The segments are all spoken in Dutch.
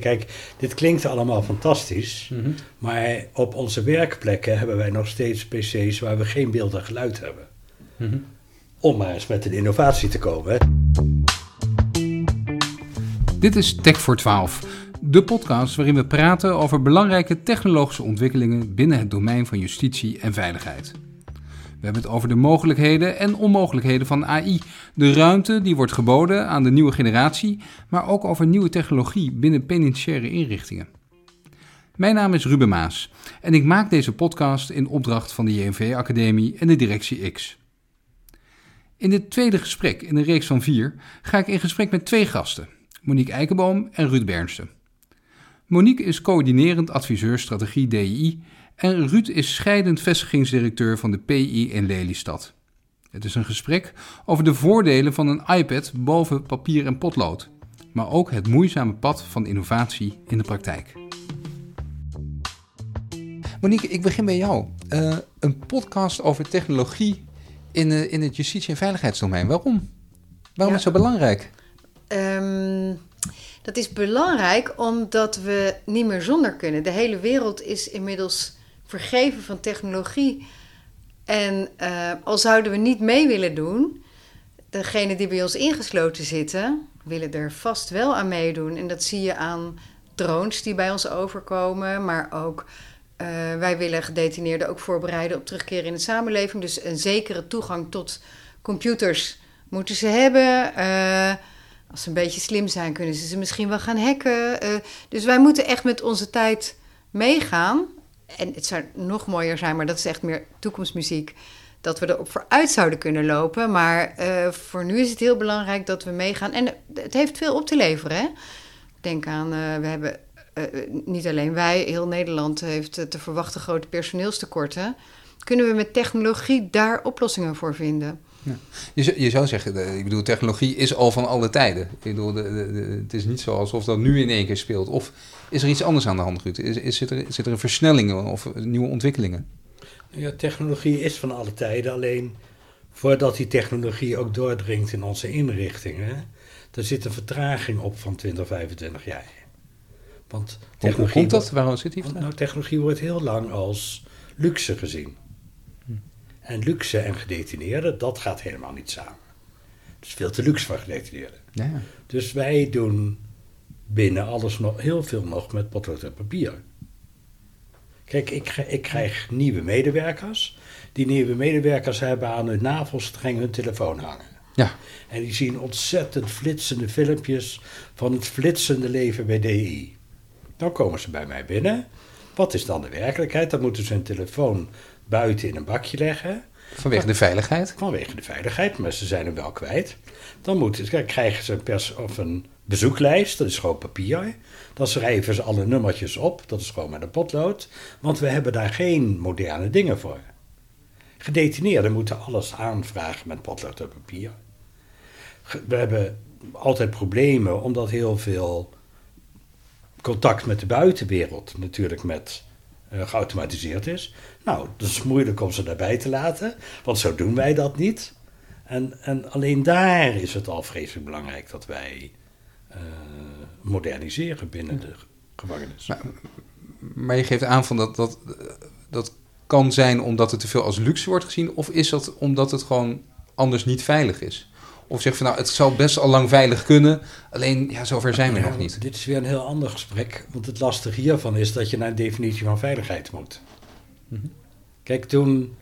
Kijk, dit klinkt allemaal fantastisch, Mhm. maar op onze werkplekken hebben wij nog steeds PC's waar we geen beeld en geluid hebben. Mhm. Om maar eens met een innovatie te komen. Dit is Tech voor 12, de podcast waarin we praten over belangrijke technologische ontwikkelingen binnen het domein van justitie en veiligheid. We hebben het over de mogelijkheden en onmogelijkheden van AI, de ruimte die wordt geboden aan de nieuwe generatie, maar ook over nieuwe technologie binnen penitentiaire inrichtingen. Mijn naam is Ruben Maas en ik maak deze podcast in opdracht van de JNV Academie en de directie X. In dit tweede gesprek in een reeks van vier ga ik in gesprek met twee gasten, Monique Eikenboom en Ruud Bernsten. Monique is coördinerend adviseur strategie DI en Ruud is scheidend vestigingsdirecteur van de PI in Lelystad. Het is een gesprek over de voordelen van een iPad boven papier en potlood, maar ook het moeizame pad van innovatie in de praktijk. Monique, ik begin bij jou. Eh, een podcast over technologie in, eh, in het justitie- en veiligheidsdomein. Waarom? Waarom Ja. is het zo belangrijk? Ehm, dat is belangrijk omdat we niet meer zonder kunnen. De hele wereld is inmiddels vergeven van technologie. En eh, al zouden we niet mee willen doen, degenen die bij ons ingesloten zitten, willen er vast wel aan meedoen. En dat zie je aan drones die bij ons overkomen, maar ook eh, wij willen gedetineerden ook voorbereiden op terugkeren in de samenleving. Dus een zekere toegang tot computers moeten ze hebben. Eh, als ze een beetje slim zijn, kunnen ze ze misschien wel gaan hacken. Dus wij moeten echt met onze tijd meegaan. En het zou nog mooier zijn, maar dat is echt meer toekomstmuziek. Dat we erop vooruit zouden kunnen lopen. Maar eh, voor nu is het heel belangrijk dat we meegaan. En het heeft veel op te leveren. Hè? Denk aan, eh, we hebben eh, niet alleen wij, heel Nederland heeft te verwachten grote personeelstekorten. Kunnen we met technologie daar oplossingen voor vinden? Je, zou- je zou zeggen, ik bedoel, technologie is al van alle tijden. Ik bedoel, de, de- de- het is niet zo alsof dat nu in één keer speelt. Of is er iets anders aan de hand, Ruud? Is, is, zit, er, zit er een versnelling of nieuwe ontwikkelingen? Ja, technologie is van alle tijden, alleen voordat die technologie ook doordringt in onze inrichtingen, er zit een vertraging op van 20, 25 jaar. Want Hoe, hoe technologie, komt dat? Waarom zit die vandaag? nou, technologie wordt heel lang als luxe gezien. En luxe en gedetineerden, dat gaat helemaal niet samen. Het is veel te luxe voor gedetineerden. Ja. Dus wij doen binnen alles nog heel veel nog met potlood en papier. Kijk, ik, krijg- ik krijg nieuwe medewerkers. Die nieuwe medewerkers hebben aan hun navelstreng hun telefoon hangen. ja. En die zien ontzettend flitsende filmpjes van het flitsende leven bij DI. Dan komen ze bij mij binnen. Wat is dan de werkelijkheid? Dan moeten ze hun telefoon buiten in een bakje leggen. Vanwege de veiligheid. Vanwege de veiligheid, maar ze zijn hem wel kwijt. Dan moeten, krijgen ze een, pers, of een bezoeklijst, dat is gewoon papier. Dan schrijven ze alle nummertjes op, dat is gewoon met een potlood. Want we hebben daar geen moderne dingen voor. Gedetineerden moeten alles aanvragen met potlood en papier. We hebben altijd problemen omdat heel veel contact met de buitenwereld natuurlijk met, geautomatiseerd is. Nou, dat is moeilijk om ze daarbij te laten, want zo doen wij dat niet. En, en alleen daar is het al vreselijk belangrijk dat wij eh, moderniseren binnen de gevangenis. Maar, maar je geeft aan van dat, dat dat kan zijn omdat het te veel als luxe wordt gezien. Of is dat omdat het gewoon anders niet veilig is? Of zeg van nou, het zal best al lang veilig kunnen. Alleen, ja, zover zijn we Ja, nog niet. Dit is weer een heel ander gesprek, want het lastige hiervan is dat je naar een definitie van veiligheid moet. Mhm. Kijk, toen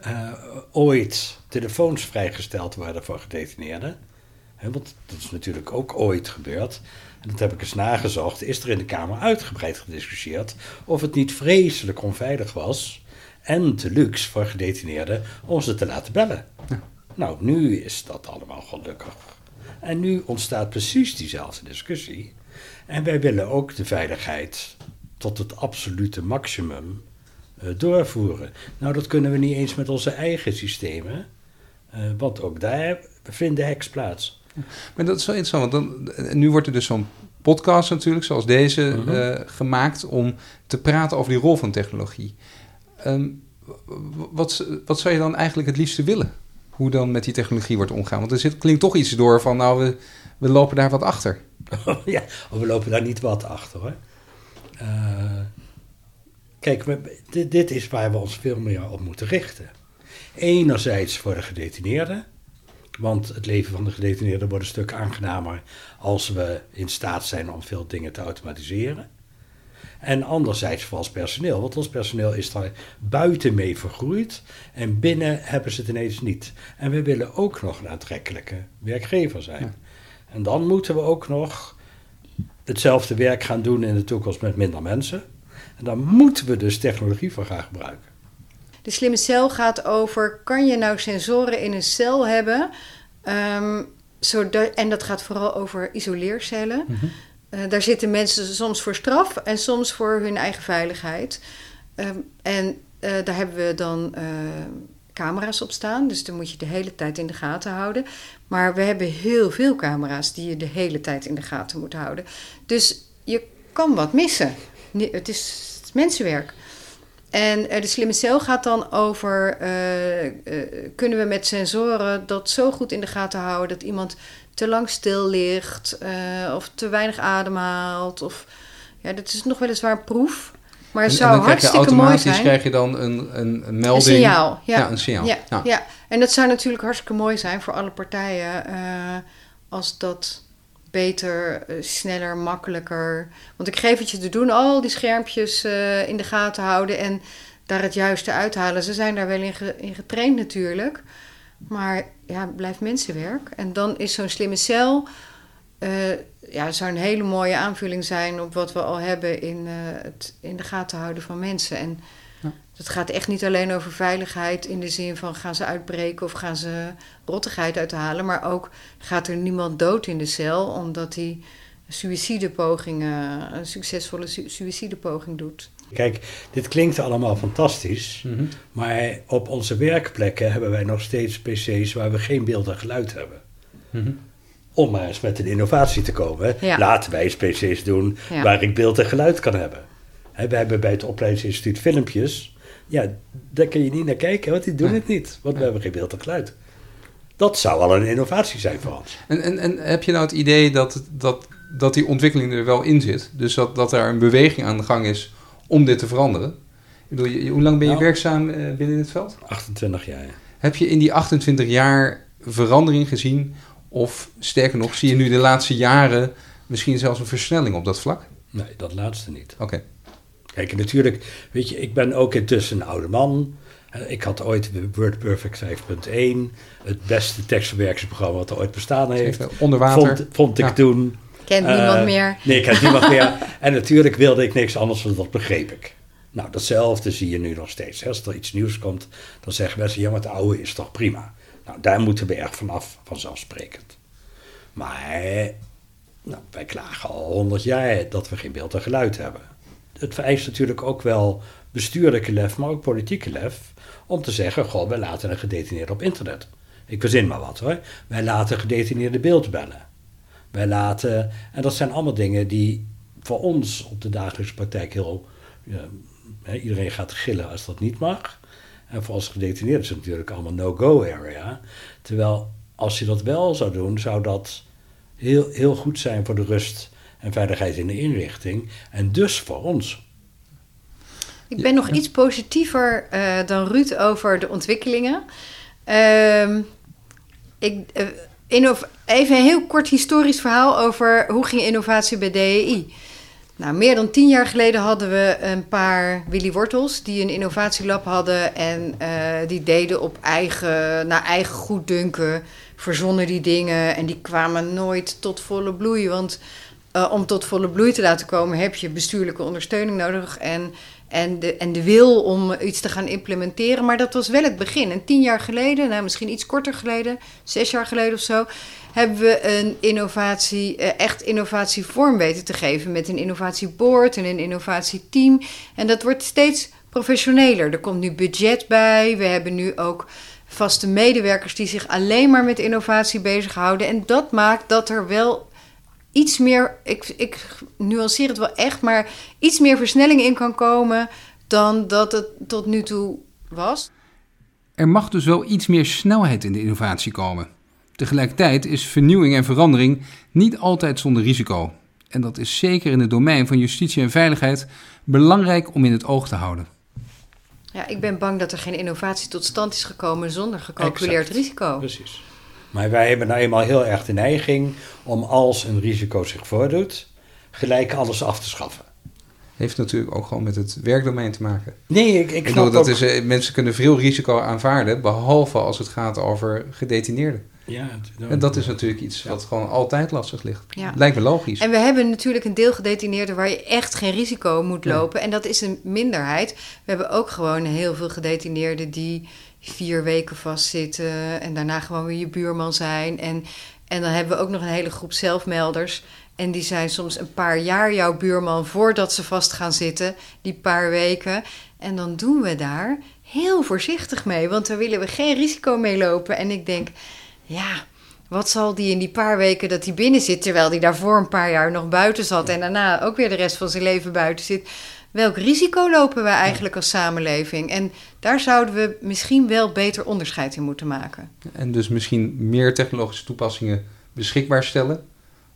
eh, ooit telefoons vrijgesteld werden voor gedetineerden, hè, want dat is natuurlijk ook ooit gebeurd, en dat heb ik eens nagezocht, is er in de Kamer uitgebreid gediscussieerd of het niet vreselijk onveilig was en te luxe voor gedetineerden om ze te laten bellen. Nou, nu is dat allemaal gelukkig. En nu ontstaat precies diezelfde discussie. En wij willen ook de veiligheid tot het absolute maximum eh, doorvoeren. Nou, dat kunnen we niet eens met onze eigen systemen. eh, want ook daar vinden hacks plaats. Maar dat is wel interessant, want dan, en nu wordt er dus zo'n podcast natuurlijk, zoals deze, Mhm. eh, gemaakt om te praten over die rol van technologie. Ehm, wat, wat zou je dan eigenlijk het liefste willen? Hoe dan met die technologie wordt omgaan? Want er zit, klinkt toch iets door van, nou, we, we lopen daar wat achter. ja, we lopen daar niet wat achter hoor. Uh, kijk, dit, dit, is waar we ons veel meer op moeten richten. Enerzijds voor de gedetineerden. Want het leven van de gedetineerden wordt een stuk aangenamer als we in staat zijn om veel dingen te automatiseren. En anderzijds voor ons personeel, want ons personeel is daar buiten mee vergroeid en binnen hebben ze het ineens niet. En we willen ook nog een aantrekkelijke werkgever zijn. En dan moeten we ook nog hetzelfde werk gaan doen in de toekomst met minder mensen. En daar moeten we dus technologie voor gaan gebruiken. De slimme cel gaat over: kan je nou sensoren in een cel hebben? Um, zodat, en dat gaat vooral over isoleercellen. Mhm. Eh, daar zitten mensen soms voor straf en soms voor hun eigen veiligheid. Ehm, en uh, daar hebben we dan uh, camera's op staan. Dus dan moet je de hele tijd in de gaten houden. Maar we hebben heel veel camera's die je de hele tijd in de gaten moet houden. Dus je kan wat missen. Het is mensenwerk. En de slimme cel gaat dan over: kunnen we met sensoren dat zo goed in de gaten houden dat iemand te lang stil ligt uh, of te weinig ademhaalt. Of, ja, dat is nog weliswaar een proef. Maar het zou hartstikke mooi zijn. krijg je dan een, een, een melding. Een signaal, ja. ja een signaal. Ja, ja. ja, en dat zou natuurlijk hartstikke mooi zijn voor alle partijen. Uh, als dat beter, uh, sneller, makkelijker. Want ik geef het je te doen, al die schermpjes uh, in de gaten houden en daar het juiste uithalen. Ze zijn daar wel in, in getraind natuurlijk. Maar ja, het blijft mensenwerk. En dan is zo'n slimme cel. Uh, ja, zou een hele mooie aanvulling zijn op wat we al hebben in het in de gaten houden van mensen. En ja. het gaat echt niet alleen over veiligheid in de zin van gaan ze uitbreken of gaan ze rottigheid uithalen. Maar ook gaat er niemand dood in de cel omdat hij suïcidepogingen, een succesvolle su suïcidepoging doet. Kijk, dit klinkt allemaal fantastisch, mm -hmm. maar op onze werkplekken hebben wij nog steeds PC's waar we geen beeld en geluid hebben. Mm -hmm. Om maar eens met een innovatie te komen. Ja. Laten wij eens PC's doen ja. waar ik beeld en geluid kan hebben. We hebben bij het opleidingsinstituut filmpjes. Ja, daar kun je niet naar kijken, want die doen het niet. Want we hebben geen beeld en geluid. Dat zou al een innovatie zijn voor ons. En, en, en heb je nou het idee dat, dat, dat die ontwikkeling er wel in zit? Dus dat, dat er een beweging aan de gang is om dit te veranderen? Ik bedoel, je, hoe lang ben je nou, werkzaam uh, binnen dit veld? 28 jaar. Ja. Heb je in die 28 jaar verandering gezien? Of sterker nog, zie je nu de laatste jaren misschien zelfs een versnelling op dat vlak? Nee, dat laatste niet. Oké. Okay. Kijk, natuurlijk, weet je, ik ben ook intussen een oude man. Ik had ooit WordPerfect 5.1, het beste tekstverwerkingsprogramma wat er ooit bestaan heeft. Onder water. Vond, vond ik ja. toen. Kent uh, niemand meer. Nee, ik ken niemand meer. En natuurlijk wilde ik niks anders, want dat begreep ik. Nou, datzelfde zie je nu nog steeds. Als er iets nieuws komt, dan zeggen mensen, ja, maar het oude is toch prima. Nou, daar moeten we erg vanaf, vanzelfsprekend. Maar nou, wij klagen al honderd jaar dat we geen beeld en geluid hebben. Het vereist natuurlijk ook wel bestuurlijke lef, maar ook politieke lef, om te zeggen, goh, wij laten een gedetineerde op internet. Ik verzin maar wat hoor. Wij laten gedetineerde beeld bellen. Wij laten, en dat zijn allemaal dingen die voor ons op de dagelijkse praktijk heel. Iedereen gaat gillen als dat niet mag. En voor ons gedetineerden is het natuurlijk allemaal no-go area. Terwijl als je dat wel zou doen, zou dat heel, heel goed zijn voor de rust en veiligheid in de inrichting. En dus voor ons. Ik ben nog iets positiever uh, dan Ruud over de ontwikkelingen. Uh, ik, uh, even een heel kort historisch verhaal over hoe ging innovatie bij DEI. Nou, meer dan tien jaar geleden hadden we een paar Willy Wortels die een innovatielab hadden en uh, die deden op eigen, naar eigen goeddunken, verzonnen die dingen en die kwamen nooit tot volle bloei. Want uh, om tot volle bloei te laten komen heb je bestuurlijke ondersteuning nodig en, en, de, en de wil om iets te gaan implementeren. Maar dat was wel het begin. En tien jaar geleden, nou misschien iets korter geleden, zes jaar geleden of zo, hebben we een innovatie, uh, echt innovatie vorm weten te geven met een innovatieboard en een innovatieteam. En dat wordt steeds professioneler. Er komt nu budget bij. We hebben nu ook vaste medewerkers die zich alleen maar met innovatie bezighouden. En dat maakt dat er wel iets meer, ik, ik nuanceer het wel echt, maar iets meer versnelling in kan komen dan dat het tot nu toe was. Er mag dus wel iets meer snelheid in de innovatie komen. Tegelijkertijd is vernieuwing en verandering niet altijd zonder risico. En dat is zeker in het domein van justitie en veiligheid belangrijk om in het oog te houden. Ja, ik ben bang dat er geen innovatie tot stand is gekomen zonder gecalculeerd Exact. risico. Precies. Maar wij hebben nou eenmaal heel erg de neiging om als een risico zich voordoet, gelijk alles af te schaffen. Heeft natuurlijk ook gewoon met het werkdomein te maken. Nee, ik, ik Ik snap bedoel, dat ook- is, eh, mensen kunnen veel risico aanvaarden, behalve als het gaat over gedetineerden. Ja, En dat is natuurlijk iets wat gewoon altijd lastig ligt. Ja. Lijkt me logisch. En we hebben natuurlijk een deel gedetineerden waar je echt geen risico moet Ja. lopen. En dat is een minderheid. We hebben ook gewoon heel veel gedetineerden die vier weken vastzitten en daarna gewoon weer je buurman zijn. En, en dan hebben we ook nog een hele groep zelfmelders. En die zijn soms een paar jaar jouw buurman voordat ze vast gaan zitten, die paar weken. En dan doen we daar heel voorzichtig mee, want daar willen we geen risico mee lopen. En ik denk, ja, wat zal die in die paar weken dat hij binnen zit, terwijl hij daarvoor een paar jaar nog buiten zat en daarna ook weer de rest van zijn leven buiten zit. Welk risico lopen we eigenlijk als samenleving? En daar zouden we misschien wel beter onderscheid in moeten maken. En dus misschien meer technologische toepassingen beschikbaar stellen,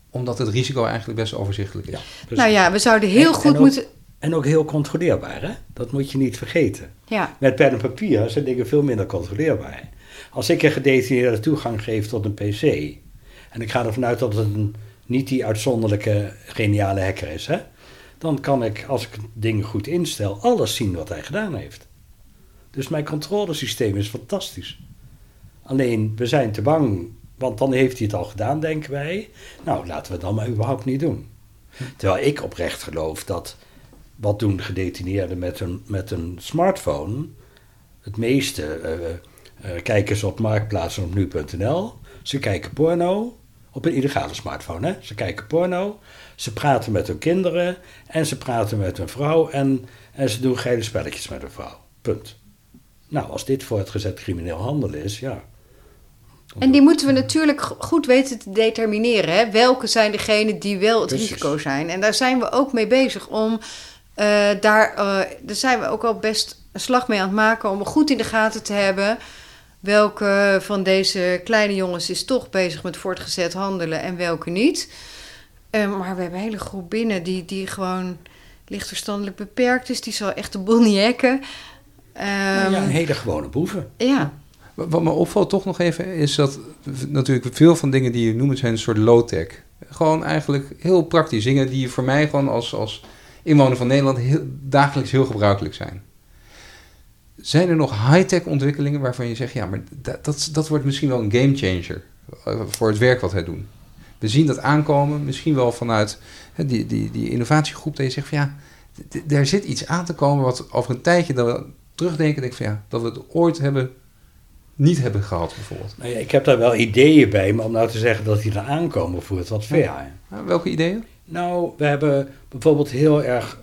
omdat het risico eigenlijk best overzichtelijk is. Ja. Nou ja, we zouden heel En- goed en ook- moeten. En ook heel controleerbaar, hè? Dat moet je niet vergeten. Ja, Met pen en papier zijn dingen veel minder controleerbaar. Als ik een gedetineerde toegang geef tot een PC, en ik ga ervan uit dat het een, niet die uitzonderlijke geniale hacker is, hè? Dan kan ik, als ik het ding goed instel, alles zien wat hij gedaan heeft. Dus mijn controlesysteem is fantastisch. Alleen, we zijn te bang, want dan heeft hij het al gedaan, denken wij. Nou, laten we het dan maar überhaupt niet doen. Terwijl ik oprecht geloof dat wat doen gedetineerden met een, met een smartphone? Het meeste eh, eh, kijken ze op marktplaatsen op nu.nl. Ze kijken porno op een illegale smartphone. Hè? Ze kijken porno, ze praten met hun kinderen en ze praten met hun vrouw en, en ze doen geile spelletjes met hun vrouw. Punt. Nou, als dit voortgezet crimineel handelen is, ja. en die moeten we natuurlijk go- goed weten te determineren. Hè? Welke zijn degenen die wel het Precies. risico zijn? En daar zijn we ook mee bezig om eh, daar, eh, daar zijn we ook al best een slag mee aan het maken om goed in de gaten te hebben. Welke van deze kleine jongens is toch bezig met voortgezet handelen en welke niet. Eh, maar we hebben een hele groep binnen die, die gewoon licht verstandelijk beperkt is. Die zal echt de boel niet hacken. Nou ja, Ehm, een hele gewone boeven. ja. Wat me opvalt toch nog even is dat natuurlijk veel van dingen die je noemt zijn een soort low-tech. Gewoon eigenlijk heel praktisch dingen die voor mij gewoon als, als inwoner van Nederland heel, dagelijks heel gebruikelijk zijn. Zijn er nog high-tech ontwikkelingen waarvan je zegt, ja, maar dat, dat, dat wordt misschien wel een gamechanger eh, voor het werk wat wij doen? We zien dat aankomen, misschien wel vanuit hè, die, die, die innovatiegroep, dat je zegt van ja, d- d- er zit iets aan te komen wat over een tijdje dat we terugdenken, denk ik van ja, dat we het ooit hebben, niet hebben gehad bijvoorbeeld. Nou ja, ik heb daar wel ideeën bij, maar om nou te zeggen dat die er aankomen voert wat ver. Nou, welke ideeën? Nou, we hebben bijvoorbeeld heel erg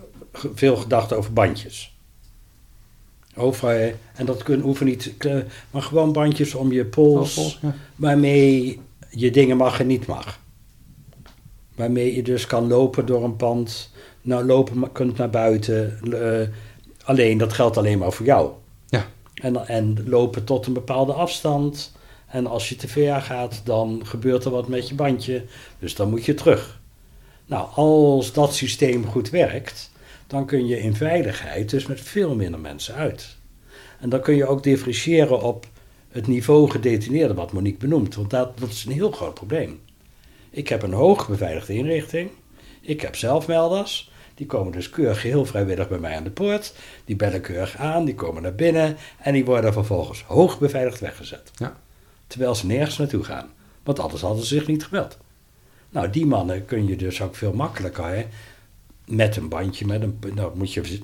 veel gedacht over bandjes. En dat kunnen, hoeven niet, eh, maar gewoon bandjes om je pols, Ja. waarmee je dingen mag en niet mag. Waarmee je dus kan lopen door een pand, nou lopen kunt naar buiten. eh, alleen, dat geldt alleen maar voor jou. Ja. En, en lopen tot een bepaalde afstand. En als je te ver gaat, dan gebeurt er wat met je bandje. Dus dan moet je terug. Nou, als dat systeem goed werkt, dan kun je in veiligheid dus met veel minder mensen uit. En dan kun je ook differentiëren op het niveau gedetineerde, wat Monique benoemt. Want dat, dat is een heel groot probleem. Ik heb een hoog beveiligde inrichting. Ik heb zelfmelders. Die komen dus keurig heel vrijwillig bij mij aan de poort. Die bellen keurig aan, die komen naar binnen. En die worden vervolgens hoog beveiligd weggezet. Ja. Terwijl ze nergens naartoe gaan. Want anders hadden ze zich niet gemeld. Nou, die mannen kun je dus ook veel makkelijker hè, met een bandje, met een, nou moet je,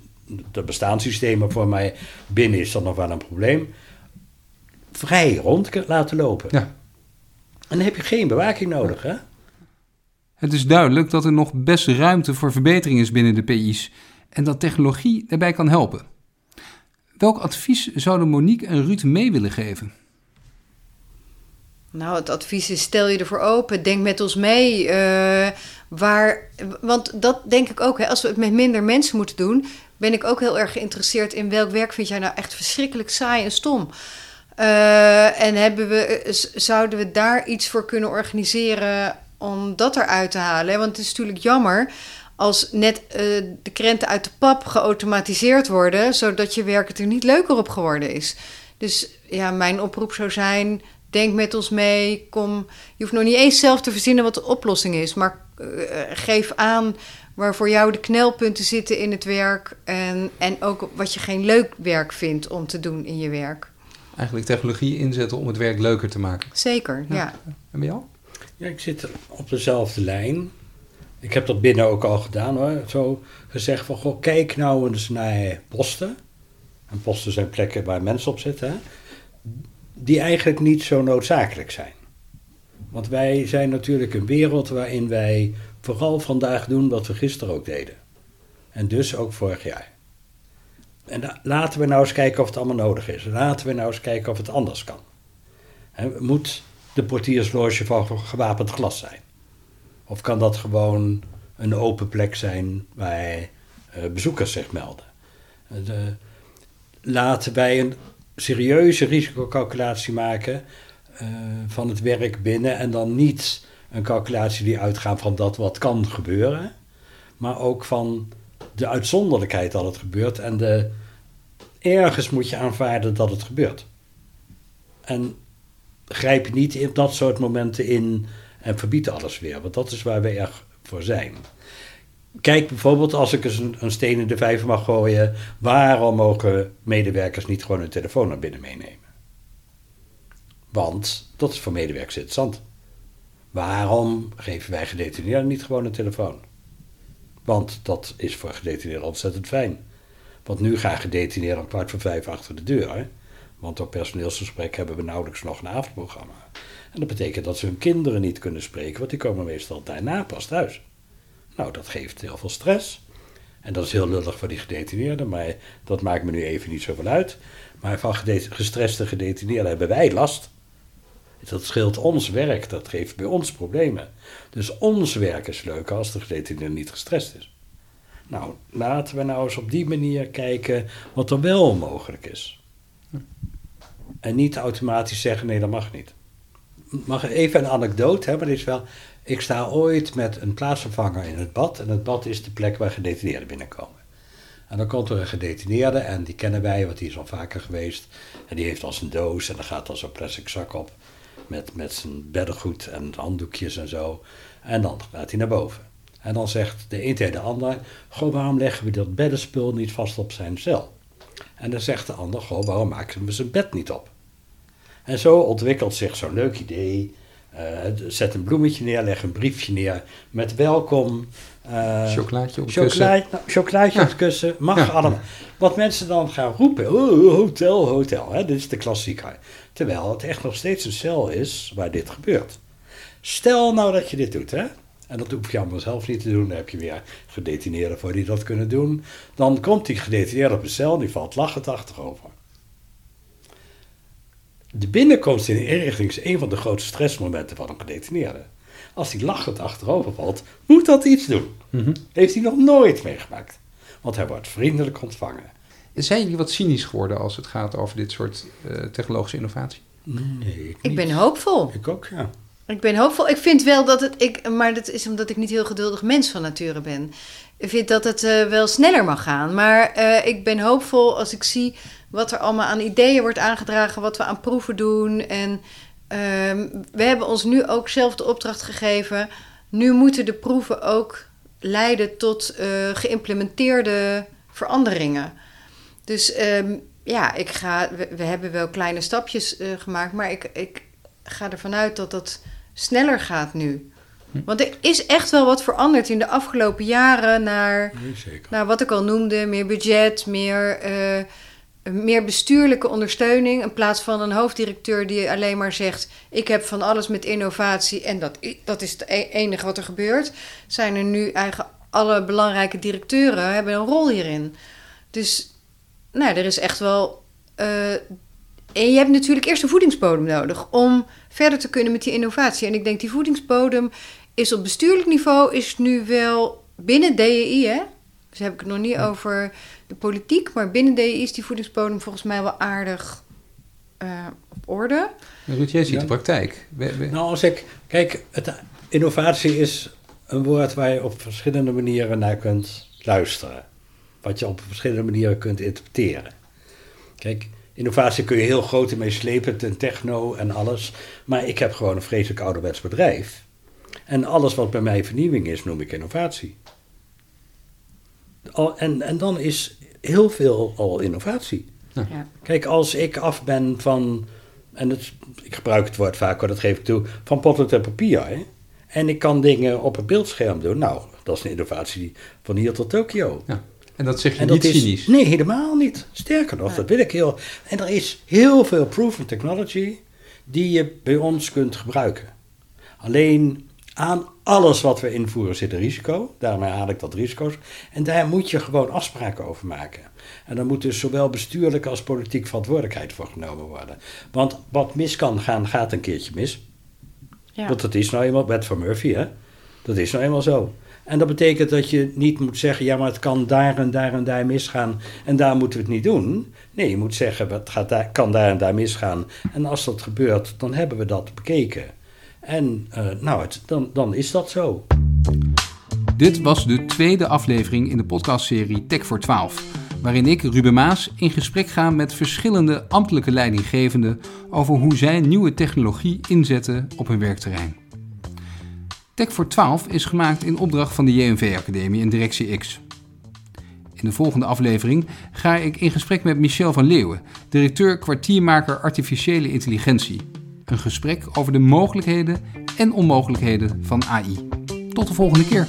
de bestaanssystemen voor mij binnen is dat nog wel een probleem, vrij rond laten lopen. Ja. En dan heb je geen bewaking nodig, hè? Het is duidelijk dat er nog best ruimte voor verbetering is binnen de PI's en dat technologie daarbij kan helpen. Welk advies zouden Monique en Ruud mee willen geven? Nou, het advies is: stel je ervoor open, denk met ons mee. eh, waar, want dat denk ik ook, hè, als we het met minder mensen moeten doen, ben ik ook heel erg geïnteresseerd in welk werk vind jij nou echt verschrikkelijk saai en stom. Uh, en hebben we, zouden we daar iets voor kunnen organiseren om dat eruit te halen? Want het is natuurlijk jammer als net uh, de krenten uit de pap geautomatiseerd worden, zodat je werk er niet leuker op geworden is. Dus ja, mijn oproep zou zijn: denk met ons mee. Kom, je hoeft nog niet eens zelf te verzinnen wat de oplossing is, maar uh, geef aan waar voor jou de knelpunten zitten in het werk en, en ook wat je geen leuk werk vindt om te doen in je werk. Eigenlijk technologie inzetten om het werk leuker te maken. Zeker, ja. ja. En bij jou? Ja, ik zit op dezelfde lijn. Ik heb dat binnen ook al gedaan hoor. Zo gezegd van, goh, kijk nou eens naar posten. En posten zijn plekken waar mensen op zitten. Die eigenlijk niet zo noodzakelijk zijn. Want wij zijn natuurlijk een wereld waarin wij vooral vandaag doen wat we gisteren ook deden. En dus ook vorig jaar. En laten we nou eens kijken of het allemaal nodig is. Laten we nou eens kijken of het anders kan. moet de portiersloge van gewapend glas zijn? Of kan dat gewoon een open plek zijn waar eh, bezoekers zich melden? De, laten wij een serieuze risicocalculatie maken uh, van het werk binnen en dan niet een calculatie die uitgaat van dat wat kan gebeuren, maar ook van de uitzonderlijkheid dat het gebeurt en de, ergens moet je aanvaarden dat het gebeurt. En grijp niet in dat soort momenten in en verbied alles weer, want dat is waar we er voor zijn. Kijk bijvoorbeeld, als ik eens een, een steen in de vijver mag gooien, waarom mogen medewerkers niet gewoon hun telefoon naar binnen meenemen? Want dat is voor medewerkers interessant. Waarom geven wij gedetineerden niet gewoon een telefoon? Want dat is voor gedetineerden ontzettend fijn. Want nu gaan gedetineerden kwart voor vijf achter de deur. Hè? Want op personeelsgesprek hebben we nauwelijks nog een avondprogramma. En dat betekent dat ze hun kinderen niet kunnen spreken, want die komen meestal daarna pas thuis. Nou, dat geeft heel veel stress. En dat is heel lullig voor die gedetineerden, maar dat maakt me nu even niet zoveel uit. Maar van gestreste gedetineerden hebben wij last. Dat scheelt ons werk, dat geeft bij ons problemen. Dus ons werk is leuker als de gedetineerde niet gestrest is. Nou, laten we nou eens op die manier kijken wat er wel mogelijk is. En niet automatisch zeggen: nee, dat mag niet. Mag even een anekdote hebben, is wel. Ik sta ooit met een plaatsvervanger in het bad. En het bad is de plek waar gedetineerden binnenkomen. En dan komt er een gedetineerde en die kennen wij, want die is al vaker geweest. En die heeft al zijn doos en dan gaat al zo'n plastic zak op met, met zijn beddengoed en handdoekjes en zo. En dan gaat hij naar boven. En dan zegt de een tegen de ander: Goh, waarom leggen we dat beddenspul niet vast op zijn cel? En dan zegt de ander: Goh, waarom maken we zijn bed niet op? En zo ontwikkelt zich zo'n leuk idee. Uh, zet een bloemetje neer, leg een briefje neer met welkom. Uh, chocolaatje op het kussen. Nou, chocolaatje op het kussen, mag allemaal. Wat mensen dan gaan roepen, oh, hotel, hotel. Hè? Dit is de klassieker. Terwijl het echt nog steeds een cel is waar dit gebeurt. Stel nou dat je dit doet, hè? En dat hoef je allemaal zelf niet te doen. Dan heb je weer gedetineerden voor die dat kunnen doen. Dan komt die gedetineerde op een cel die valt lachend achterover. De binnenkomst in een inrichting is een van de grootste stressmomenten van een gedetineerde. Als hij lachend achterover valt, moet dat iets doen. Mm Heeft hij nog nooit meegemaakt. Want hij wordt vriendelijk ontvangen. Zijn jullie wat cynisch geworden als het gaat over dit soort uh, technologische innovatie? Nee, ik, ik ben hoopvol. Ik ook, ja. Ik ben hoopvol. Ik vind wel dat het. Ik, maar dat is omdat ik niet heel geduldig mens van nature ben. Ik vind dat het uh, wel sneller mag gaan. Maar uh, ik ben hoopvol als ik zie wat er allemaal aan ideeën wordt aangedragen, wat we aan proeven doen. En uh, we hebben ons nu ook zelf de opdracht gegeven. Nu moeten de proeven ook leiden tot uh, geïmplementeerde veranderingen. Dus ehm, ja, ik ga, we, we, hebben wel kleine stapjes uh, gemaakt, maar ik, ik ga ervan uit dat dat sneller gaat nu. Hm. Want er is echt wel wat veranderd in de afgelopen jaren naar, nee, naar wat ik al noemde: meer budget, meer, uh, meer bestuurlijke ondersteuning. In plaats van een hoofddirecteur die alleen maar zegt: Ik heb van alles met innovatie en dat, dat is het e-, enige wat er gebeurt. Zijn er nu eigenlijk alle belangrijke directeuren hebben een rol hierin. Dus nou, er is echt wel. Uh, en je hebt natuurlijk eerst een voedingsbodem nodig om verder te kunnen met die innovatie. En ik denk die voedingsbodem is op bestuurlijk niveau is nu wel binnen DEI, hè? Dus heb ik het nog niet over de politiek, maar binnen DEI is die voedingsbodem volgens mij wel aardig eh, op orde. Ruud, jij ziet Ja. de praktijk. We- we- Nou, als ik. Kijk, het, innovatie is een woord waar je op verschillende manieren naar kunt luisteren. Wat je op verschillende manieren kunt interpreteren. Kijk, innovatie kun je heel groot mee slepen, en techno en alles. Maar ik heb gewoon een vreselijk ouderwets bedrijf. En alles wat bij mij vernieuwing is, noem ik innovatie. Al, en, en dan is heel veel al innovatie. Ja. Kijk, als ik af ben van, en het, ik gebruik het woord vaak, dat geef ik toe, van potlood en papier. Hè? En ik kan dingen op een beeldscherm doen. Nou, dat is een innovatie van hier tot Tokio. Ja. En dat zeg je niet is, cynisch. Nee, helemaal niet. Sterker nog, dat wil ik heel. En er is heel veel proven technology die je bij ons kunt gebruiken. Alleen aan alles wat we invoeren zit een risico. Daarmee haal ik dat risico's. En daar moet je gewoon afspraken over maken. En dan moet dus zowel bestuurlijk als politiek verantwoordelijkheid voor genomen worden. Want wat mis kan gaan, gaat een keertje mis. Ja. Want dat is nou eenmaal wet van Murphy, hè? Dat is nou eenmaal zo. En dat betekent dat je niet moet zeggen, ja, maar het kan daar en daar en daar misgaan en daar moeten we het niet doen. Nee, je moet zeggen, het gaat daar, kan daar en daar misgaan. En als dat gebeurt, dan hebben we dat bekeken. En eh, nou, dan, dan is dat zo. Dit was de tweede aflevering in de podcastserie Tech voor 12, waarin ik, Ruben Maas, in gesprek ga met verschillende ambtelijke leidinggevenden over hoe zij nieuwe technologie inzetten op hun werkterrein. Tech voor 12 is gemaakt in opdracht van de JNV-academie en Directie X. In de volgende aflevering ga ik in gesprek met Michel van Leeuwen, directeur kwartiermaker artificiële intelligentie. Een gesprek over de mogelijkheden en onmogelijkheden van AI. Tot de volgende keer.